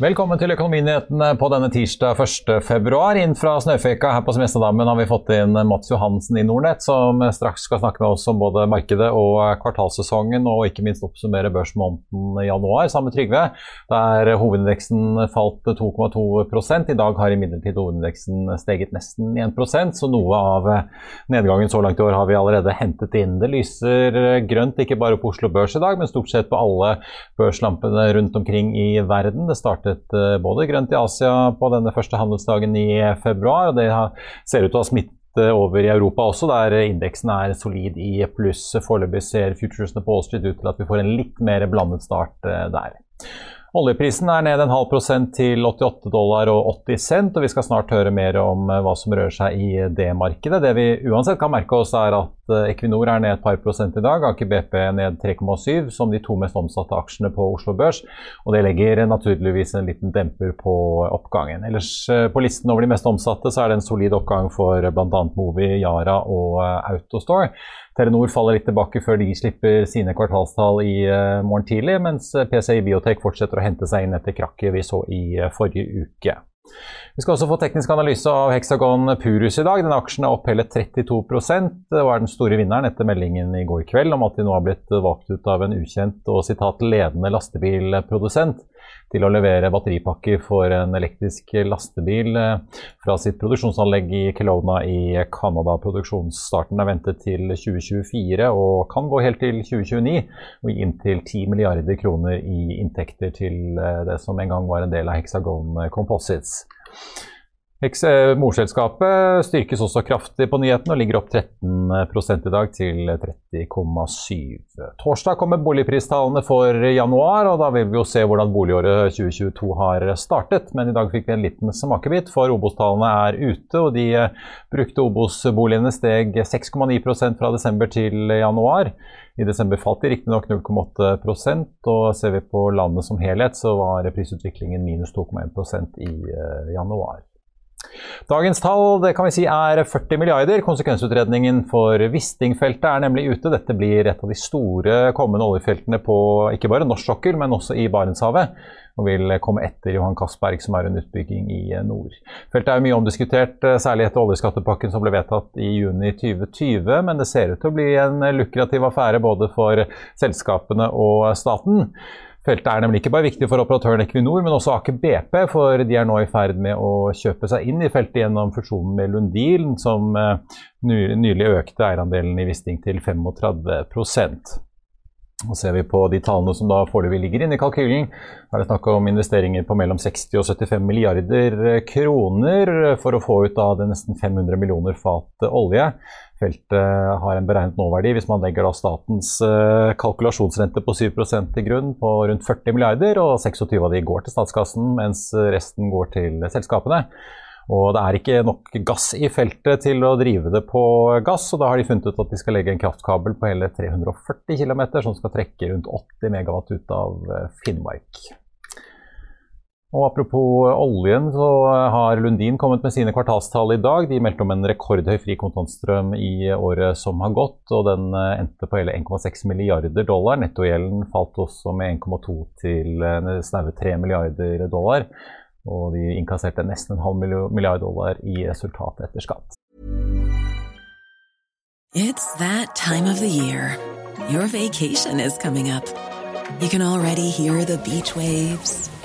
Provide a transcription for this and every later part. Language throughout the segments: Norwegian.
Velkommen til Økonominyhetene på denne tirsdag 1.2. Inn fra Snøføyka her på Smestadammen har vi fått inn Mats Johansen i Nordnett, som straks skal snakke med oss om både markedet og kvartalssesongen, og ikke minst oppsummere børsmåneden i januar, sammen med Trygve, der hovedindeksen falt 2,2 I dag har imidlertid hovedindeksen steget nesten 1% så noe av nedgangen så langt i år har vi allerede hentet inn. Det lyser grønt ikke bare på Oslo Børs i dag, men stort sett på alle børslampene rundt omkring i verden. Det startet startet eh, både grønt i Asia på denne første handelsdagen i februar, og det ser ut til å ha smittet over i Europa også, der indeksen er solid i pluss. Foreløpig ser futuresene på Wall ut til at vi får en litt mer blandet start eh, der. Oljeprisen er ned en halv prosent til 88 dollar og 80 cent, og vi skal snart høre mer om eh, hva som rører seg i det markedet. Det vi uansett kan merke oss, er at eh, Equinor er ned et par prosent i dag, Aker BP ned 3,7, som de to mest omsatte aksjene på Oslo Børs. Og det legger naturligvis en liten demper på oppgangen. Ellers eh, på listen over de mest omsatte så er det en solid oppgang for bl.a. Movi, Yara og Autostore. Telenor faller litt tilbake før de slipper sine kvartalstall i morgen tidlig, mens PCI Biotech fortsetter å hente seg inn etter krakket vi så i forrige uke. Vi skal også få teknisk analyse av Hexagon Purus i dag. Denne aksjen er opp hele 32% og er den store vinneren etter meldingen i går kveld om at de nå har blitt valgt ut av en ukjent og sitat ledende lastebilprodusent til å levere batteripakker for en elektrisk lastebil eh, fra sitt produksjonsanlegg i Kelowna i Canada. Produksjonsstarten er ventet til 2024 og kan gå helt til 2029 og gi inntil 10 milliarder kroner i inntekter til eh, det som en gang var en del av Hexagon Composites. Eh, morselskapet styrkes også kraftig på nyhetene og ligger opp 13 i dag til 30,7. Torsdag kommer boligpristallene for januar, og da vil vi jo se hvordan boligåret 2022 har startet. Men i dag fikk vi en liten smakebit, for Obos-tallene er ute, og de eh, brukte Obos-boligene steg 6,9% fra desember til januar. I desember falt de riktignok 0,8% og ser vi på landet som helhet, så var prisutviklingen minus 2,1% i eh, januar. Dagens tall det kan vi si er 40 milliarder. Konsekvensutredningen for Wisting-feltet er nemlig ute. Dette blir et av de store kommende oljefeltene på ikke bare norsk sokkel, men også i Barentshavet. Og vil komme etter Johan Castberg, som er under utbygging i nord. Feltet er mye omdiskutert, særlig etter oljeskattepakken som ble vedtatt i juni 2020. Men det ser ut til å bli en lukrativ affære både for selskapene og staten. Feltet er nemlig ikke bare viktig for operatøren Equinor, men også Aker BP, for de er nå i ferd med å kjøpe seg inn i feltet gjennom fusjonen med Lundin, som eh, nylig økte eierandelen i Wisting til 35% og Ser vi på de tallene som da foreløpig ligger inne i kalkylen, er det snakk om investeringer på mellom 60 og 75 milliarder kroner for å få ut av det nesten 500 millioner fat olje. Feltet har en beregnet nåverdi hvis man legger statens uh, kalkulasjonsrente på 7% til grunn på rundt 40 milliarder, og 26 av de går til statskassen, mens resten går til selskapene. Og det er ikke nok gass i feltet til å drive det på gass, og da har de funnet ut at de skal legge en kraftkabel på hele 340 km som skal trekke rundt 80 megawatt ut av eh, Finnmark. Og Apropos oljen, så har Lundin kommet med sine kvartalstall i dag. De meldte om en rekordhøy fri kontantstrøm i året som har gått, og den eh, endte på hele 1,6 milliarder dollar. Nettogjelden falt også med 1,2 til eh, snaue 3 milliarder dollar. Og de innkasserte nesten en halv milliard dollar i resultat etter skatt. It's that time of the year. Your vacation is coming up. You can already hear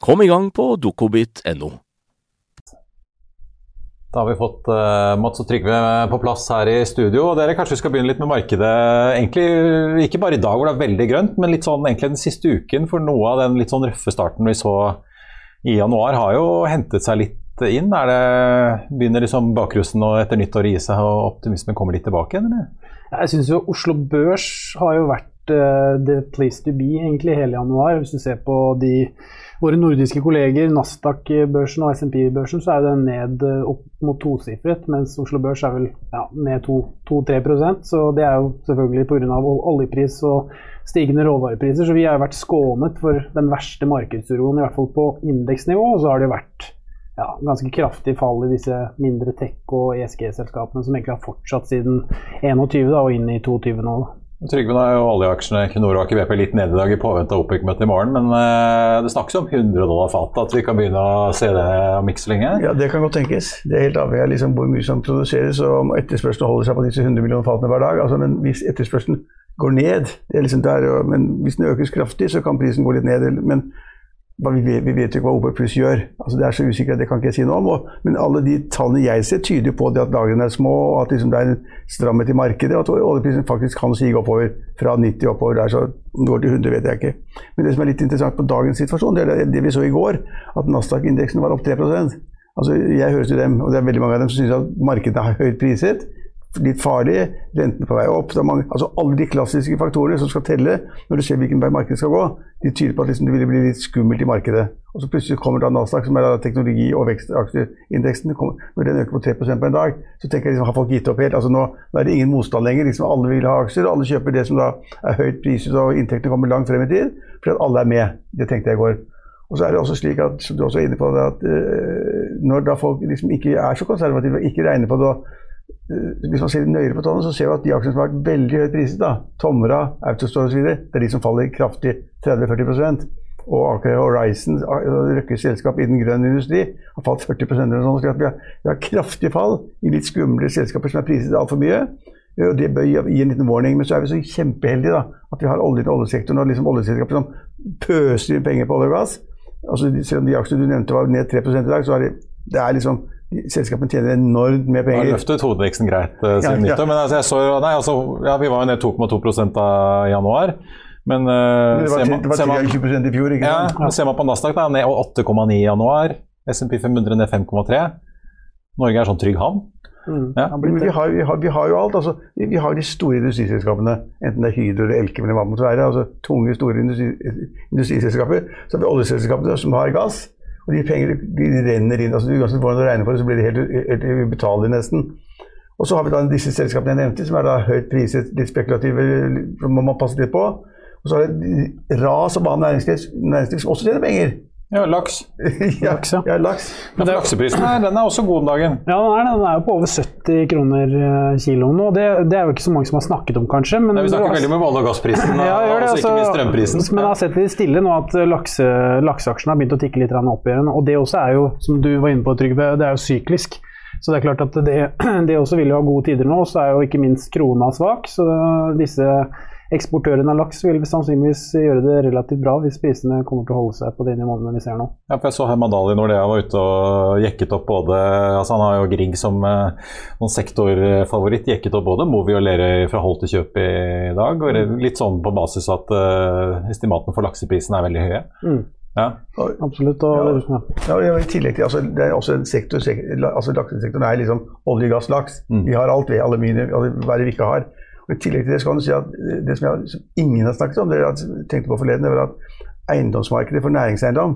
Kom i gang på dokobit.no. Da har vi fått uh, Mats og Trygve på plass her i studio. og dere Kanskje vi skal begynne litt med markedet. Egentlig Ikke bare i dag hvor det er veldig grønt, men litt sånn egentlig den siste uken. For noe av den litt sånn røffe starten vi så i januar har jo hentet seg litt inn. Er det, begynner liksom bakrusen og etter nyttår å gi seg og optimismen kommer litt tilbake igjen? eller? Jeg syns jo Oslo Børs har jo vært uh, the place to be egentlig hele januar. Hvis du ser på de våre nordiske kolleger, Nasdaq-børsen og SMP-børsen, så er den ned eh, opp mot tosifret, mens Oslo Børs er vel ja, ned 2-3 Så det er jo selvfølgelig pga. oljepris og stigende råvarepriser. Så vi har vært skånet for den verste markedsuroen, i hvert fall på indeksnivå. Og så har det vært ja, ganske kraftig fall i disse mindre tech- og ESG-selskapene, som egentlig har fortsatt siden 21 da, og inn i 22 nå. Da. Trygve, nå er jo oljeaksjene Equinor og Aker BP litt nede i dag i påvente av OPEC-møtet i morgen. Men uh, det snakkes om 100 dollar fatet, at vi kan begynne å se det om ikke så lenge? Ja, det kan godt tenkes. Det er helt avhengig av liksom hvor mye som produseres og om etterspørselen holder seg på disse 100 millioner fatene hver dag. Altså, men hvis etterspørselen går ned, det er liksom der, men hvis den økes kraftig, så kan prisen gå litt ned. Men vi vet, vi vet jo ikke hva OPEC pluss gjør. Altså, det er så usikkert, det kan ikke jeg si noe om. Og, men alle de tallene jeg ser, tyder på at lagrene er små, og at liksom, det er en stramhet i markedet, og at oljeprisen faktisk kan sige oppover fra 90 oppover der. Så om det går til 100, vet jeg ikke. Men det som er litt interessant på dagens situasjon, det er det vi så i går, at Nasdaq-indeksen var opp 3 Altså, Jeg hører til dem, og det er veldig mange av dem som syns at markedet er høyt priset litt farlig, rentene på vei opp. Mange, altså Alle de klassiske faktorene som skal telle når du ser hvilken vei markedet skal gå, de tyder på at liksom det vil bli litt skummelt i markedet. Og så plutselig kommer da Nasdaq, som er da teknologi- og vekstaksjeindeksen, når den øker på 3 på en dag, så tenker jeg liksom, har folk gitt opp helt? Altså Nå, nå er det ingen motstand lenger. liksom Alle vil ha aksjer, alle kjøper det som da er høyt priset, og inntektene kommer langt frem i tid, fordi at alle er med. Det tenkte jeg i går. Og så er det også slik at, som du også er inne på, at uh, når da folk liksom ikke er så konservative og ikke regner på det hvis man ser nøyere på tallene, så ser vi at de aksjene som har vært veldig høyt priset, da, Tomra, Autostore osv., det er de som faller kraftig 30-40% og Aker Horizon, Røkkes selskap innen grønn industri, har falt 40% eller noe sånt. vi har, vi har kraftig fall i litt skumle selskaper som er priset altfor mye. Og Det bør gi en liten warning. Men så er vi så kjempeheldige da, at vi har olje til oljesektoren og liksom oljeselskaper som pøser inn penger på olje og gass. Altså, selv om de aksjene du nevnte var ned 3 i dag, så er det, det er liksom selskapene tjener enormt med penger. Har løftet hovedveksten greit uh, siden ja, ja. Men altså, så, nei, altså, ja, vi var jo ned 2,2 av januar. Men, uh, det var, ser man, det var 20 i fjor, ikke sant? Ja, men ser man på Nasdaq, da, ned 8,9 i januar. SMP 500 ned 5,3. Norge er sånn trygg havn. Mm. Ja. Vi, har, vi, har, vi, har, jo alt. Altså, vi har de store industriselskapene, enten det er Hydro eller Elkem eller hva det måtte være. Altså, tunge, store industri, industriselskaper. Så har vi oljeselskapene som har gass. Og de pengene de renner inn. altså Uansett hvordan du regner for det, så blir det helt, helt ubetalelig nesten. Og så har vi da disse selskapene jeg nevnte, som er da høyt priset, litt spekulative, må man passe litt på. Og så har vi ras av annet næringsliv, næringsliv som også tjener penger. Ja, laks. ja, Laks, ja. ja, laks. Men lakseprisen nei, den er også god om dagen. Ja, den er, den er jo på over 70 kroner eh, kiloen nå. Det, det er jo ikke så mange som har snakket om, kanskje. Men Nei, vi snakker var- veldig om olje- og gassprisen, og Ja, det, altså, ikke altså. minst strømprisen. Men jeg har sett det stille nå at lakse, lakseaksjene har begynt å tikke litt grann opp igjen. Og det også er jo, som du var inne på, Trygve, det er jo syklisk. Så det er klart at det, det også vil jo ha gode tider nå. Så er jo ikke minst krona svak. Så disse eksportørene av laks vil sannsynligvis gjøre det relativt bra hvis prisene kommer til å holde seg på de nivåene vi ser nå. Ja, for jeg så Herman når jeg var ute og jekket opp både altså Han har jo Grieg som eh, noen sektorfavoritt. Jekket opp både Movi og Lerøy fra hold til kjøp i dag. Og Mm. litt sånn på basis at eh, estimatene for lakseprisen er veldig høye. Mm. Ja. Absolutt. Og, ja. Ja, og I tillegg til, altså, Det er også en sektor, sektor altså Laksesektoren er liksom olje, gass, laks. Mm. Vi har alt, ved Aluminium, alle- hva det vi ikke har. Og I tillegg til det så kan du si at det som, jeg, som ingen har snakket om, det jeg tenkte på forleden, det var at eiendomsmarkedet for næringseiendom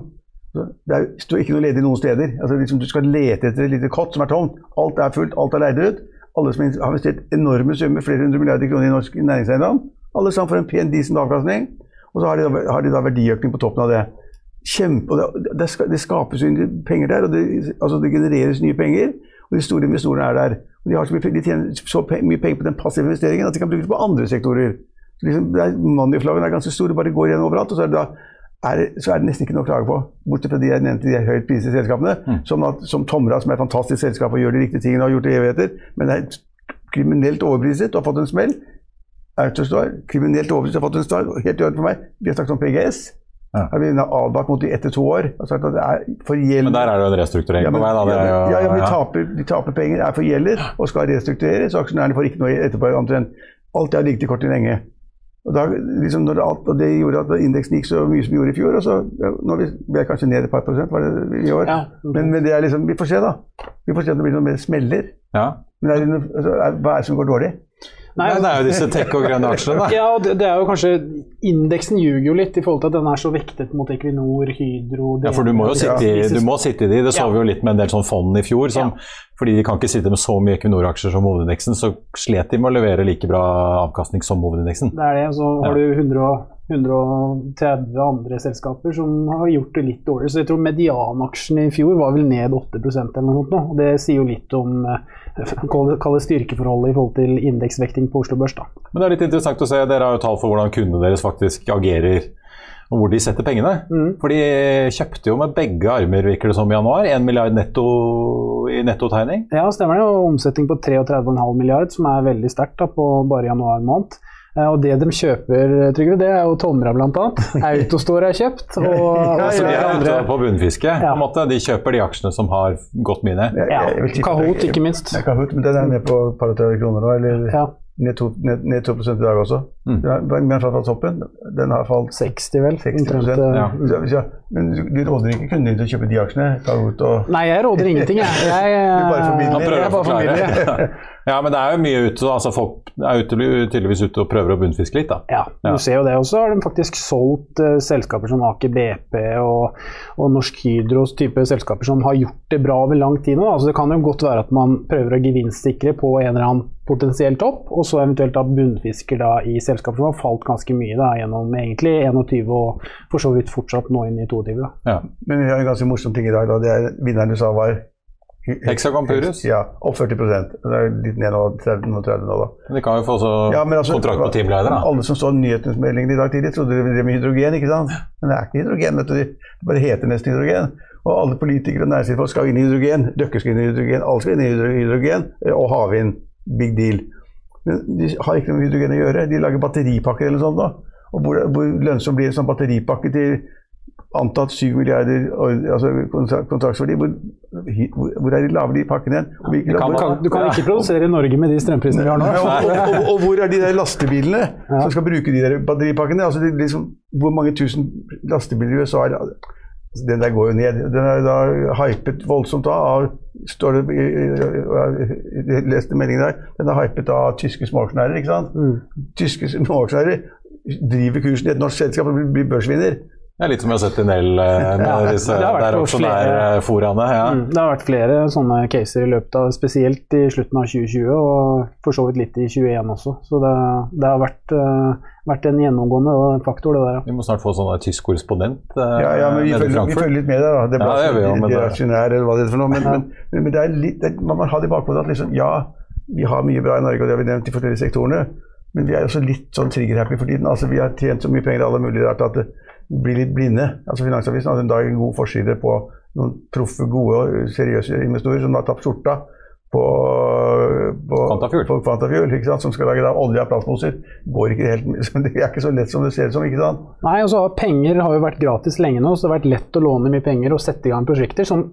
Det står ikke noe ledig noen steder. Altså, liksom, du skal lete etter et lite kott som er tomt. Alt er fullt, alt er leid ut. Alle som har investert enorme summer, flere hundre milliarder kroner i norsk næringseiendom, alle sammen får en pen, decent avkastning. Og så har de, da, har de da verdiøkning på toppen av det. Kjempe, det, det, ska- det skapes penger der, og det, altså det genereres nye penger. Og de store investorene er der. Og de, har så mye, de tjener så mye penger på den passive investeringen at de kan bruke det på andre sektorer. Så liksom, det Moneyflowen er ganske store, bare går igjen overalt. og så er det da er, så er det nesten ikke noe å klage på. Bortsett fra de jeg nevnte, de høyt prisede selskapene. Som, at, som Tomra, som er et fantastisk selskap og gjør de riktige tingene og har gjort det i evigheter. Men det er kriminelt overpriset og har fått en smell. Autostore, kriminelt overpriset og har fått en smell. Helt i orden for meg. Vi har snakket om PGS. Ja. Har vi advart mot de etter to år. og sagt at det er for. Men der er det jo en restrukturering Ja, men, på vei. Da. Det er jo, ja, ja, men de, taper, de taper penger, er forgjeldet og skal restruktureres. så Aksjonærene får ikke noe etterpå. omtrent. Alt det har ligget i kortet lenge. Og, da, liksom, når alt, og Det gjorde at indeksen gikk så mye som den gjorde i fjor. og så, ja, Nå er vi, vi er kanskje ned et par prosent var det i år. Ja. Men, men det er liksom, vi får se, da. Vi får se om det blir noe mer smeller. Ja. Men er det, noe- altså, er, hva er det som går dårlig? Nei, Nei, det er jo disse tech- og grønne aksjene, da. Ja, det, det er jo kanskje Indeksen ljuger jo litt i forhold til at den er så vektet mot Equinor, Hydro Ja, for du må jo sitte i, du må sitte i de. Det så Ja. vi jo litt med en del sånn fond i fjor. Som, Fordi de kan ikke sitte med så mye Equinor-aksjer som hovedindeksen, så slet de med å levere like bra avkastning som hovedindeksen. Det er det. Så har du 100, og- 130 andre selskaper som har gjort det litt dårlig. Så jeg tror medianaksjen i fjor var vel ned 8% eller noe sånt. og Det sier jo litt om eh, kall det- kall det styrkeforholdet i forhold til indeksvekting på Oslo Børs. da. Men det er litt interessant å se. Dere har jo tall for hvordan kundene deres faktisk agerer. Og hvor de setter pengene. Mm. For de kjøpte jo med begge armer, virker det som, i januar. 1 milliard netto i nettotegning. Ja, stemmer det. Og omsetning på 33,5 milliard, som er veldig sterkt på bare januar måned. Eh, Og det de kjøper, Trygve, det er jo Tomra bl.a. Autostore er kjøpt. Og, og Ja, de er andre på bunnfiske. Ja. på en måte. De kjøper de aksjene som har gått mye ned. Ja, jeg Kahoot, ikke minst. Ja, Kahoot, men den er ned på et par og 30 kroner nå, eller Ja, ned 2, ned, ned 2 i dag også. Mm. Den har- Men fra toppen, den har falt 60 vel. 60 omtrent, eh, Ja. Så- Men du, råder ikke kundene til å kjøpe de aksjene? Kahoot og Nei, jeg råder ingenting, jeg. jeg Du bare formidler. Han prøver jeg å bare forklare. Ja, men det er jo mye ute. altså Folk er ute, tydeligvis ute og prøver å bunnfiske litt. da. Ja, Ja. ser jo det. Og så har de faktisk solgt uh, selskaper som Aker BP og, og Norsk Hydros type selskaper som har gjort det bra over lang tid nå. Altså, det kan jo godt være at man prøver å gevinstsikre på en eller annen potensiell topp, og så eventuelt da bunnfisker da i selskaper som har falt ganske mye da, gjennom egentlig 21 og for så vidt fortsatt nå inn i 22. Da. Ja. Men vi har en ganske morsom ting i dag. Da. Det er, vinneren du sa var Hexagon Purus. Ja, opp 40 Det er litt ned nå, 30, nå 30 nå, da. Men De kan jo få så Ja, altså, kontrakt på teamleder, da. Alle som så nyhetsmeldingen i dag tidlig, trodde det drev med hydrogen, ikke sant? Men det er ikke hydrogen, vet du. Det bare heter nesten hydrogen. Og alle politikere og næringslivsfolk skal inn i hydrogen. Dere skal inn i hydrogen, alle skal inn i hydro- hydrogen. eh, Og havvind. Big deal. Men de har ikke noe med hydrogen å gjøre. De lager batteripakker eller noe sånt. da. Og hvor, hvor lønnsom blir en sånn batteripakke til antatt 7 milliarder altså kontraktsverdi? Hvor, hvor, er de lave de pakkene hen? Kan Du kan, du kan ikke produsere i Norge med de strømprisene vi har nå. ja, og, og, og, hvor er de der lastebilene som skal bruke de der batteripakkene? Altså, det, liksom, hvor mange tusen lastebiler i USA er altså, Den der går jo ned. Den er da hypet voldsomt av står det i, Jeg leste meldingen der. Den er hypet av tyske småaksjonærer, ikke sant? Tyske småaksjonærer driver kursen i et norsk selskap og blir- blir børsvinner. Det er litt som jeg har sett i Nell eh, med Ja, disse der på aksjonærforaene. Ja. Mm, Det har vært flere sånne caser i løpet av spesielt i slutten av 2020, og for så vidt litt i 2021 også. Så det, det har vært, eh, vært en gjennomgående faktor, det der. ja. Vi må snart få sånn der tysk korrespondent eh, Ja, ja, men vi følger, vi følger litt med der, da. Det er Ja, bare det gjør vi det- aksjonærer, eller hva det er for noe. Men, men, men, men det er litt, det, man må ha det i bakhodet at liksom, ja, vi har mye bra i Norge, og det har vi nevnt i forskjellige sektorene. Men vi er også litt sånn trigger-happy for tiden. Altså, vi har tjent så mye penger i alle mulige rart at det blir litt blinde. Altså, Finansavisen hadde en dag en god forside på noen proffe, gode og seriøse investorer som har tapt skjorta på, på Quantafuel. på sant? som skal lage da olje av plastposer. Går ikke helt, Det er ikke så lett som det ser ut som. ikke sant? Nei, og så har Penger har jo vært gratis lenge nå, så det har vært lett å låne mye penger og sette i gang prosjekter som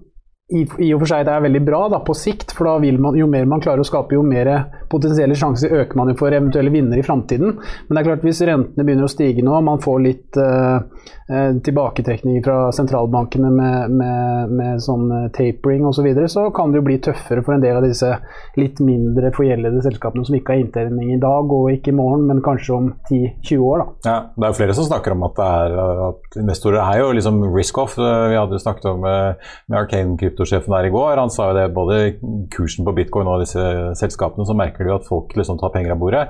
i, og for seg det er veldig bra da, på sikt, for da vil man, jo mer man klarer å skape, jo mer potensielle sjanser øker man jo for eventuelle vinnere i framtiden. Men det er klart hvis rentene begynner å stige nå, man får litt uh, eh, tilbaketrekning fra sentralbankene med, med, med sånn eh, tapering osv., så, videre, så kan det jo bli tøffere for en del av disse litt mindre forgjeldede selskapene som ikke har inntjening i dag og ikke i morgen, men kanskje om 10-20 år. da. Ja, det er jo flere som snakker om at, det er, at investorer er jo liksom risk-off. Vi hadde snakket om med, Arcane Arcane kryptosjefen der i går. Han sa jo det både kursen på bitcoin og disse selskapene, så merker du at folk liksom tar penger av bordet.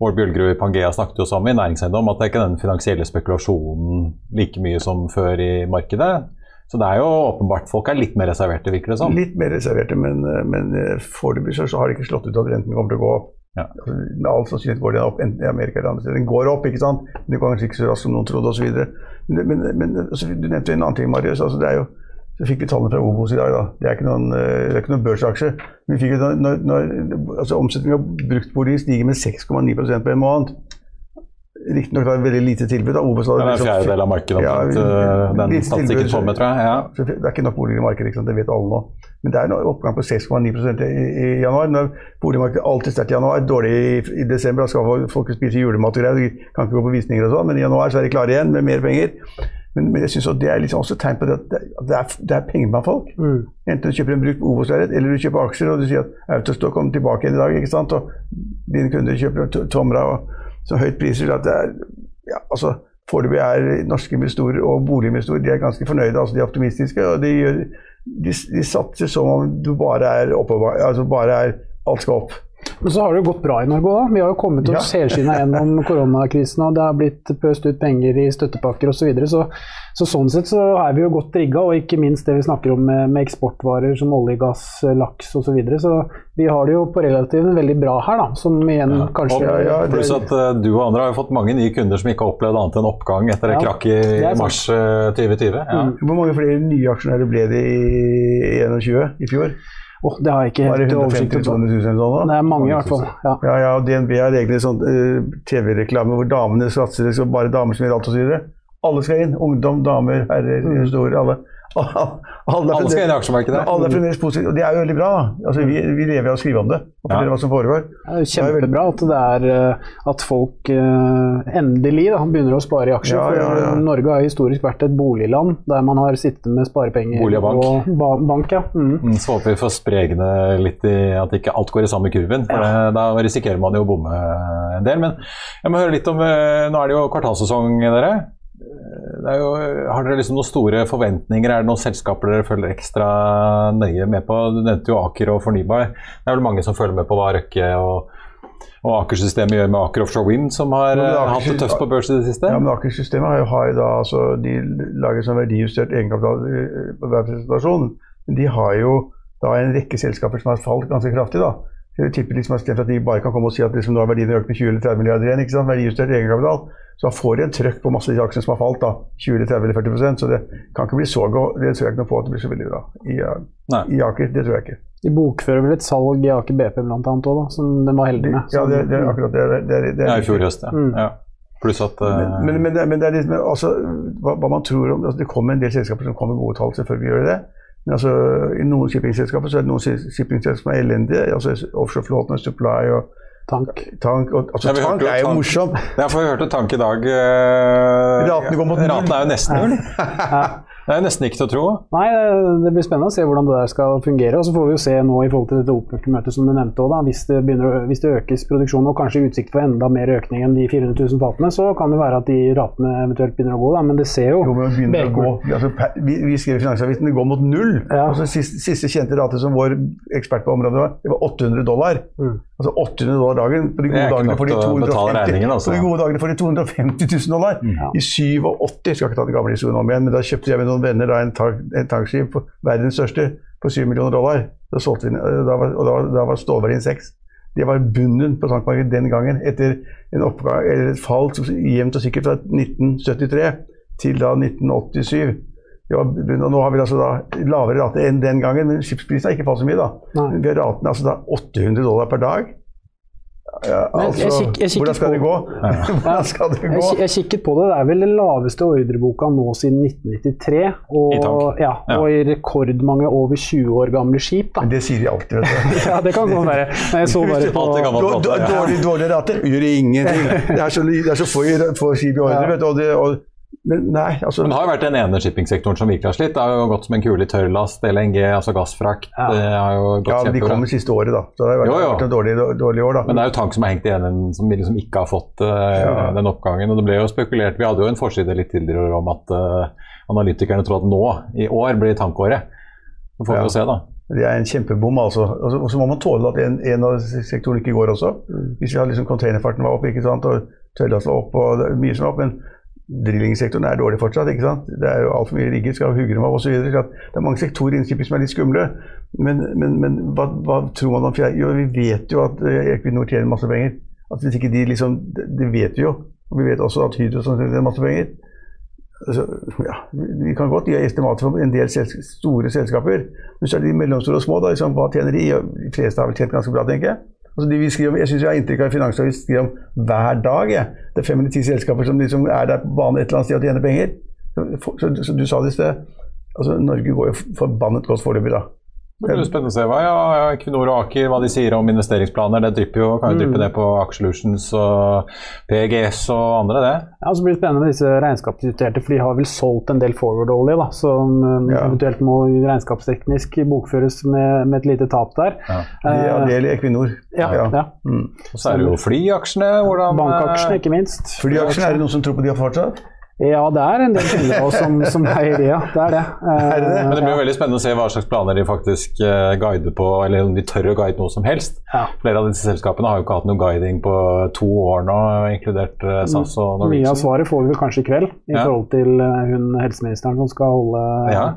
Bård Bjølgerud i Pangea snakket jo sammen i næringseiendom at det er ikke den finansielle spekulasjonen like mye som før i markedet. Så det er jo åpenbart folk er litt mer reserverte, virker det som. Litt mer reserverte, men, men eh, foreløpig så har det ikke slått ut at renten kommer til å gå opp. Ja. Altså, Med all sannsynlighet går den opp, enten i Amerika eller andre steder. Den går opp, ikke sant? Men det går kanskje ikke så raskt som noen trodde osv. Men, men, men altså, du nevnte jo en annen ting, Marius. Altså, det er jo, så fikk vi tallene fra Obos i dag. da. Det er ikke noen, eh, det er ikke noen børsaksje. Men vi fikk når, når, altså, omsetningen av bruktboliger stiger med 6,9 på en måned. Riktignok var det veldig lite tilbud. da. Obos hadde Det er en liksom- fjerdedel av markedet. Ja, omtrent, eh, den statistikken tilbud. med, tror jeg. Ja. Så Det er ikke nok boliger i markedet, det vet alle nå. Men det er en oppgang på 6,9 i, i januar. Når boligmarkedet alltid sterkt i januar, dårlig i, i desember, da skal folk- spise julemat og greier, kan ikke gå på visninger og sånn, men i januar så er de klare igjen med mer penger. Men, men jeg også det er liksom også et tegn på det at det, er, det er penger blant folk. Enten du kjøper en brukt Obos-leilighet, eller du kjøper aksjer og du sier at Autostore kommer tilbake igjen i dag, ikke sant? og dine kunder kjøper Tomra og så høyt priser at det er ja, altså Foreløpig er norske investorer og boliginvestorer de er ganske fornøyde. altså De er optimistiske. og De, gjør, de, de satser som om du bare er oppover, altså bare er alt skal opp. Men så har det jo gått bra i Norge òg. Vi har jo kommet Ja. oss helskinna gjennom koronakrisen, og det har blitt pøst ut penger i støttepakker osv. Så, videre. så så sånn sett så er vi jo godt rigga, og ikke minst det vi snakker om med, med eksportvarer som olje, gass, laks osv. Så, videre. så vi har det jo på relativt veldig bra her, da. Som igjen kanskje Og, Ja, ja, det- Pluss at uh, du og andre har jo fått mange nye kunder som ikke har opplevd annet enn oppgang etter Ja, krakk i, i mars uh, 2020. Ja. Hvor mange flere nye aksjonærer ble det i 2021 i fjor? Åh, det har jeg ikke helt 150 oversikt 000 over. Det er mange i hvert fall. Ja. Ja, ja, og DNB har egentlig sånn uh, TV-reklame hvor damene satser, liksom bare damer som gjør alt osv. Alle skal inn. Ungdom, damer, herrer, investorer, alle. Alle, alle, Alle skal inn i aksjemarkedet. Alle er fremdeles positive, og det er jo veldig bra. Altså, vi, vi lever av å skrive om det og fortelle Ja. hva som foregår. Det er jo kjempebra at det er eh, at folk eh, endelig da, begynner å spare i aksjer. Ja, ja, Norge har historisk vært et boligland der man har sittet med sparepenger Bolig og bank. ba bank ja. mm. Mm, Så håper vi får spregne litt i at ikke alt går i samme kurven. for det, Da risikerer man jo å bomme en del. Men jeg må høre litt om eh, Nå er det jo kvartalsesong, dere. Det jo, har dere liksom noen store forventninger? Er det noen selskaper dere følger ekstra nøye med på? Du nevnte jo Aker og Fornybar. Det er vel mange som følger med på hva Røkke og, og Aker-systemet gjør med Aker Offshore Wind, som har det eh, Aker- hatt det tøft på børs i det siste? Ja, men Aker-systemet har jo da, altså, de lager sånn verdijustert egenkapital eh, på hver presentasjon. De har jo da en rekke selskaper som har falt ganske kraftig. da. Jeg tipper liksom at at de bare kan komme og si at liksom, nå har verdiene økt med 20 eller 30 milliarder igjen. ikke sant? Verdijustert egenkapital. Så får de en trøkk på masse av de aksjene som har falt. da, 20 eller 30 eller 40 Så det kan ikke bli så godt. Det tror jeg ikke noe på at det blir så veldig bra i, i Aker. Det tror jeg ikke. De bokfører vel et salg i Aker BP også, da, som de var heldige med. Ja, det, det er akkurat det. det, det, det Ja, i fjor høst, ja. ja. Pluss at uh... Men, men, men, det, men det er med, altså, hva, hva man tror om altså, Det kommer en del selskaper som kommer med gode tall, selvfølgelig gjør det. Men altså, i noen shippingselskaper så er det noen shippingselskaper som er elendige. altså Offshoreflåten, Supply og Tank. Tank. Og, altså, Ja, tank er jo Tank. morsom. Ja, for vi hørte Tank i dag. Uh, Ratene går mot null. Ratene er jo nesten null. Det er nesten ikke til å tro. Nei, det blir spennende å se hvordan det der skal fungere. Og så får vi jo se nå i forhold til dette OPEC-møtet som du nevnte òg, hvis, det begynner, hvis det økes produksjon og kanskje utsikt for enda mer økning enn de 400 000 fatene, så kan det være at de ratene eventuelt begynner å gå, da. Men det ser jo, jo men det å gå. Altså, vi, vi skrev i Finansavisen det går mot null. Ja. Altså, siste, siste kjente rate som vår ekspert på området var, det var 800 dollar. Mm. Altså 800 dollar dagen. På de gode dagene for de til å betale 250 regningen, altså. På de gode dagene får de 250 000 dollar. Ja. I 87, skal ikke ta den gamle historien om igjen, men da kjøpte jeg med noen venner da, en, tank, en tankskip, på verdens største, på 7 millioner dollar. Vi, den, da var, og da, var- da var stålverdien 6. Det var bunnen på tankmarkedet den gangen, etter en oppgang, eller et fall jevnt og sikkert fra 1973 til da 1987. Det var bunnen, og nå har vi altså da lavere rate enn den gangen, men skipsprisen har ikke falt så mye. da. Nei. Vi har raten altså da 800 dollar per dag. Ja, altså, jeg hvordan skal det gå? hvordan skal det Jeg, gå? ki- jeg kikket på det. Det er vel den laveste ordreboka nå siden 1993. Og, I ja, Ja. og i rekordmange over 20 år gamle skip. Da. Det sier de alltid. vet du. Ja, det kan godt være. Men jeg så bare på Dårlig, gammel Dår- flåte, dår- ja. Dårlige, dårlige rater gjør ingenting. Det er så, det er så få, få skip i ordre. Ja. vet du, og det, og, men nei, altså Men det har jo vært den ene shippingsektoren som virkelig har slitt. Det har jo gått som en kule i tørrlast, LNG, altså gassfrakt. Ja. Det har jo gått Ja, men de kom det siste året, da. Så det har vært, Jo, jo. vært et dårlig, dårlig år, da. Men det er jo tank som har hengt igjen, en- som liksom ikke har fått uh, Ja. den oppgangen. Og det ble jo spekulert, Vi hadde jo en forside litt tidligere om at uh, analytikerne tror at nå, i år, blir tankåret. Så får vi Ja. jo se, da. Det er en kjempebom, altså. Og så- må man tåle at en, en av sektorene ikke går også. Hvis vi har liksom containerfarten var opp, ikke sant, og tørrlast var opp, og mye som var opp, men drillingsektoren er dårlig fortsatt. ikke sant? Det er jo altfor mye rigger, skal hugge dem av osv. Det er mange sektorer innen shipping som er litt skumle. Men, men, men hva, hva tror man om fjerde? Jo, vi vet jo at eh, Equinor tjener masse penger. At hvis ikke de liksom, det, vet vi jo. Og vi vet også at Hydro tjener masse penger. Altså, ja, vi kan godt gi estimater for en del sels store selskaper, men så er det de mellomstore og små. Da, liksom, hva tjener de? De fleste har vel tjent ganske bra, tenker jeg. Altså, de vi skriver jeg syns jeg har inntrykk av at Finansavisen skriver om hver dag. Jeg. Det er fem eller ti selskaper som liksom er der på banen et eller annet sted og tjener penger. Så, så, så du sa det i sted. Altså, Norge går jo forbannet godt foreløpig, da. Det blir spennende å se hva ja, ja, Equinor og Aker hva de sier om investeringsplaner. Det drypper jo, kan jo dryppe ned på Aksjelutions og PGS og andre, det. Ja, så blir det spennende med disse regnskapsjusterte, for de har vel solgt en del forward-olje, da, som um, Ja. eventuelt må regnskapsteknisk bokføres med, med et lite tap der. Ja. Det, ja, det gjelder Equinor. Ja, ja. Mm. Og så er det jo flyaksjene. Hvordan, Bankaksjene, ikke minst. Flyaksjene, er det noen som tror på de har fortsatt? Ja, det er en del kunder av oss som, som eier det, ja. Det er det. Er det det? Men det blir jo veldig spennende å se hva slags planer de faktisk eh, guider på, eller om de tør å guide noe som helst. Ja. Flere av disse selskapene har jo ikke hatt noe guiding på to år nå, inkludert eh, SAS og Mye av svaret får vi vel kanskje i kveld, i Ja. forhold til eh, hun helseministeren som skal holde, Ja.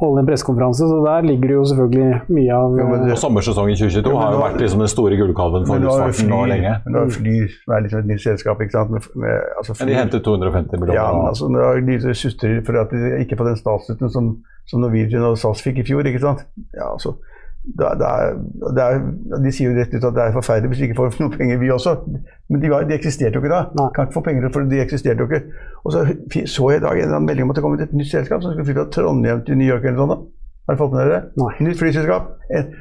Holde en pressekonferanse. Så der ligger det jo selvfølgelig mye av ja, men det- Og sommersesongen 2022 ja, har jo nå- vært liksom den store gullkalven for luftfarten nå lenge. men har Flyr, som er liksom et nytt selskap. ikke sant? Med, med, altså Men de Flyr- hentet 250 millioner. Ja, nå. altså, nå har de sutrer for at de ikke får den statsstøtten som, som Norwegian og SAS fikk i fjor. ikke sant? Ja, altså, det, er- det er, de sier jo rett ut at det er forferdelig hvis de ikke får noe penger, vi også. Men de, var, de eksisterte jo ikke da. Nei. Kan ikke få penger for de eksisterte jo ikke. Og så så jeg i dag en melding om at det kom et nytt selskap som skulle fly fra Trondheim til New York eller sånn sånt. da. Har du fått med dere? Nei. Nytt flyselskap. Et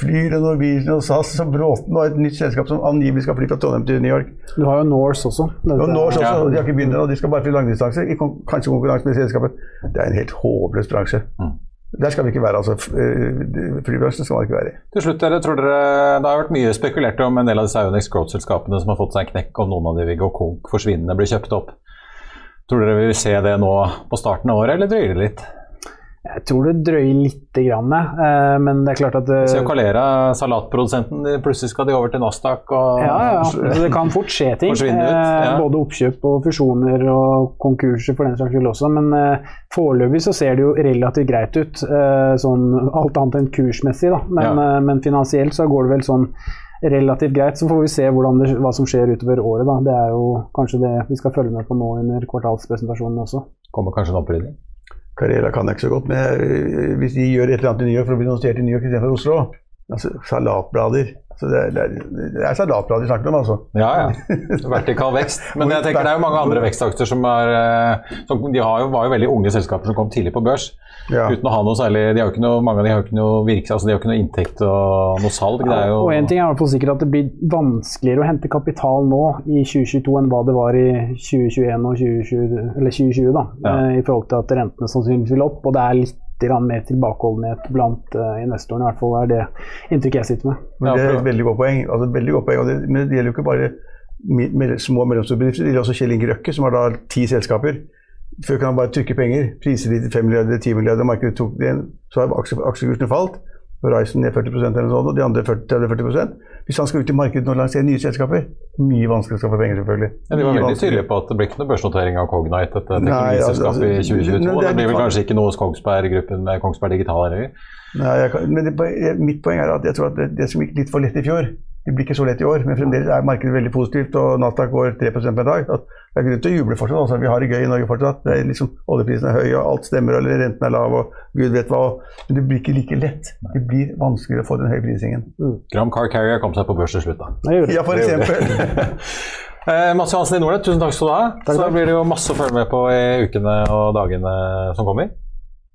Flyr og Norwegian og SAS og Bråten og et nytt selskap som angivelig skal fly fra Trondheim til New York. Du har jo Norse også. Dette- Og Norse også, Ja. De har ikke begynt ennå, de skal bare fly langdistanse. Kanskje konkurranse med selskapet. Det er en helt håpløs bransje. Mm. Der skal vi ikke være. altså. Eh, Flybransjen skal man ikke være i. Til slutt, dere, tror dere, Det har vært mye spekulert om en del av disse Ionix Growth-selskapene som har fått seg en knekk, om noen av de vil gå konk, forsvinne, bli kjøpt opp. Tror dere vi vil se det nå på starten av året, eller drøyer det litt? Jeg tror det drøyer lite grann, eh, men det er klart at eh, Se Calera, salatprodusenten, de- plutselig skal de over til Nasdaq og Ja, ja. Så det kan fort skje ting. Ut, eh, ja. Både oppkjøp og fusjoner og konkurser for den saks skyld også. Men eh, foreløpig så ser det jo relativt greit ut, eh, sånn alt annet enn kursmessig. da. Men, Ja. eh, men finansielt så går det vel sånn relativt greit. Så får vi se det, hva som skjer utover året. da. Det er jo kanskje det vi skal følge med på nå under kvartalspresentasjonen også. kommer kanskje en opprydning. Carrera kan jeg ikke så godt, men hvis de gjør et eller annet i New York for å bli notert i New York istedenfor Oslo, altså, salatblader. Så det, er, det, er, er salatblader vi snakker om, altså. Ja, ja. Vertikal vekst. Men jeg tenker det er jo mange andre vekstakter som er eh, som, De jo, var jo veldig unge selskaper som kom tidlig på børs. Ja. Uten å ha noe særlig de har jo ikke noe, Mange av de har jo ikke noe virke, altså de har ikke noe inntekt og noe salg. Det er jo, og en ting er i sikkert at det blir vanskeligere å hente kapital nå i 2022 enn hva det var i 2021 og 2020, eller 2020 da, ja. Eh, i forhold til at rentene sannsynligvis vil opp. og det er litt mer tilbakeholdenhet blant uh, investorene. I hvert fall er det inntrykket jeg sitter med. Men det er et veldig godt poeng. Altså, veldig godt poeng. Det, men det gjelder jo ikke bare små og mellomstore bedrifter. Det gjelder også Kjell Inge Røkke, som har da ti selskaper. Før kan han bare trykke penger. Priser de til 5 milliarder, 10 milliarder, markedet tok det igjen. Så har aksjekursene falt. Horizon ned 40% eller sånt, og de andre 40-40 Hvis han skal ut i markedet og lansere nye selskaper, mye vanskeligere å skaffe penger, selvfølgelig. Ja, de var veldig tydelige på at det blir ikke noe børsnotering av Cognite, dette teknologiselskapet, altså, i 2022. Det, det, blir vel kanskje ikke noe hos Kongsberg-gruppen med Kongsberg Digital heller? Nei, kan, men det, mitt poeng er at jeg tror at det, det som gikk litt for lett i fjor, det blir ikke så lett i år. Men fremdeles er markedet veldig positivt, og Nasdaq går 3% per dag. At det er grunn til å juble fortsatt. Altså, vi har det gøy i Norge fortsatt. Det er liksom, Oljeprisen er høy, og alt stemmer, eller renten er lav, og gud vet hva. Men det blir ikke like lett. Det blir vanskeligere å få den høye prisingen. Mm. Gram Car Carrier kom seg på børs til slutt, da. Ja, for eksempel. eh, Mats Johansen i Nordnett, tusen takk skal du ha. Takk, Så blir det jo masse å følge med på i ukene og dagene som kommer.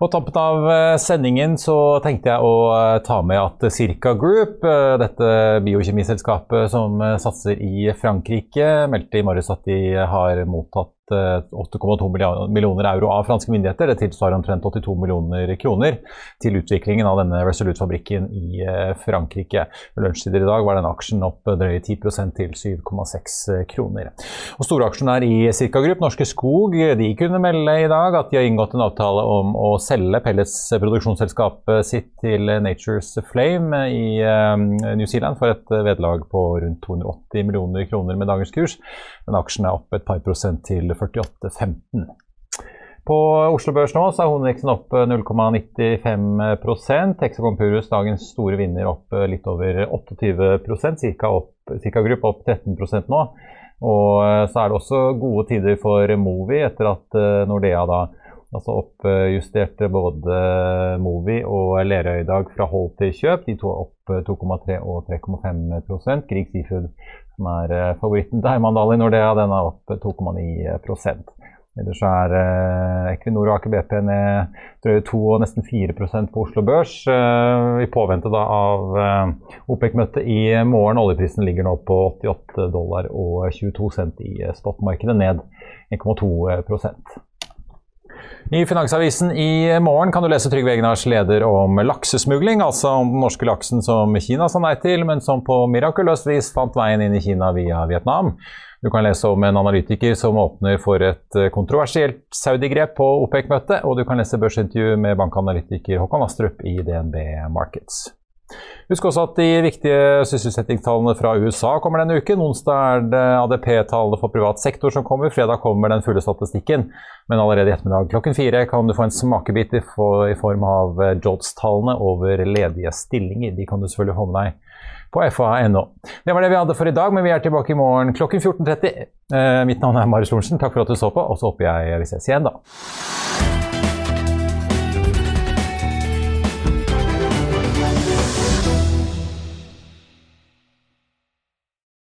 På tampen av eh, sendingen så tenkte jeg å eh, ta med at Circa Group, eh, dette biokjemiselskapet som satser i Frankrike, meldte i morges at de har mottatt 8,2 millioner euro av franske myndigheter. Det tilsvarer omtrent 82 millioner kroner til utviklingen av denne Resolute-fabrikken i eh, Frankrike. Ved lunsjtider i dag var den aksjen opp drøye 10% til 7,6 kroner. Og Storaksjonær i Cirka Group, Norske Skog, de kunne melde i dag at de har inngått en avtale om å selge pelletsproduksjonsselskapet sitt til Nature's Flame i eh, New Zealand for et vederlag på rundt 280 millioner kroner med dagens kurs. Men aksjen er opp et par prosent til 48,15. På Oslo Børs nå så er hovedindeksen opp 0,95% Hexagon Purus, dagens store vinner, opp litt over 28% Cirka, opp, Cirka Group opp 13 nå. Og eh, så er det også gode tider for Movi etter at eh, Nordea da altså oppjusterte både Movi og Lerøy i dag fra hold til kjøp. De to opp 2,3 og 3,5 Grieg Seafood som er eh, favoritten til Herman i Nordea. Den er opp 2,9 Ellers er eh, Equinor og Aker BP ned drøye 2 og nesten 4 på Oslo Børs. Eh, I påvente da av OPEC-møtet i morgen. Oljeprisen ligger nå på 88 dollar og 22 cent i spotmarkedet, ned 1,2 i Finansavisen i morgen kan du lese Trygve Egnars leder om laksesmugling, altså om den norske laksen som Kina sa nei til, men som på mirakuløst vis fant veien inn i Kina via Vietnam. Du kan lese om en analytiker som åpner for et kontroversielt Saudi-grep på OPEC-møtet, og du kan lese børsintervju med bankanalytiker Håkon Astrup i DNB Markets. Husk også at de viktige sysselsettingstallene fra USA kommer denne uken. Onsdag er det ADP-tallene for privat sektor som kommer. Fredag kommer den fulle statistikken. Men allerede i ettermiddag klokken fire kan du få en smakebit i form av JODS-tallene over ledige stillinger. De kan du selvfølgelig få med deg på fa.no. Det var det vi hadde for i dag, men vi er tilbake i morgen klokken 14.30. Eh, mitt navn er Marius Lorentzen. Takk for at du så på, og så håper jeg vi ses igjen da.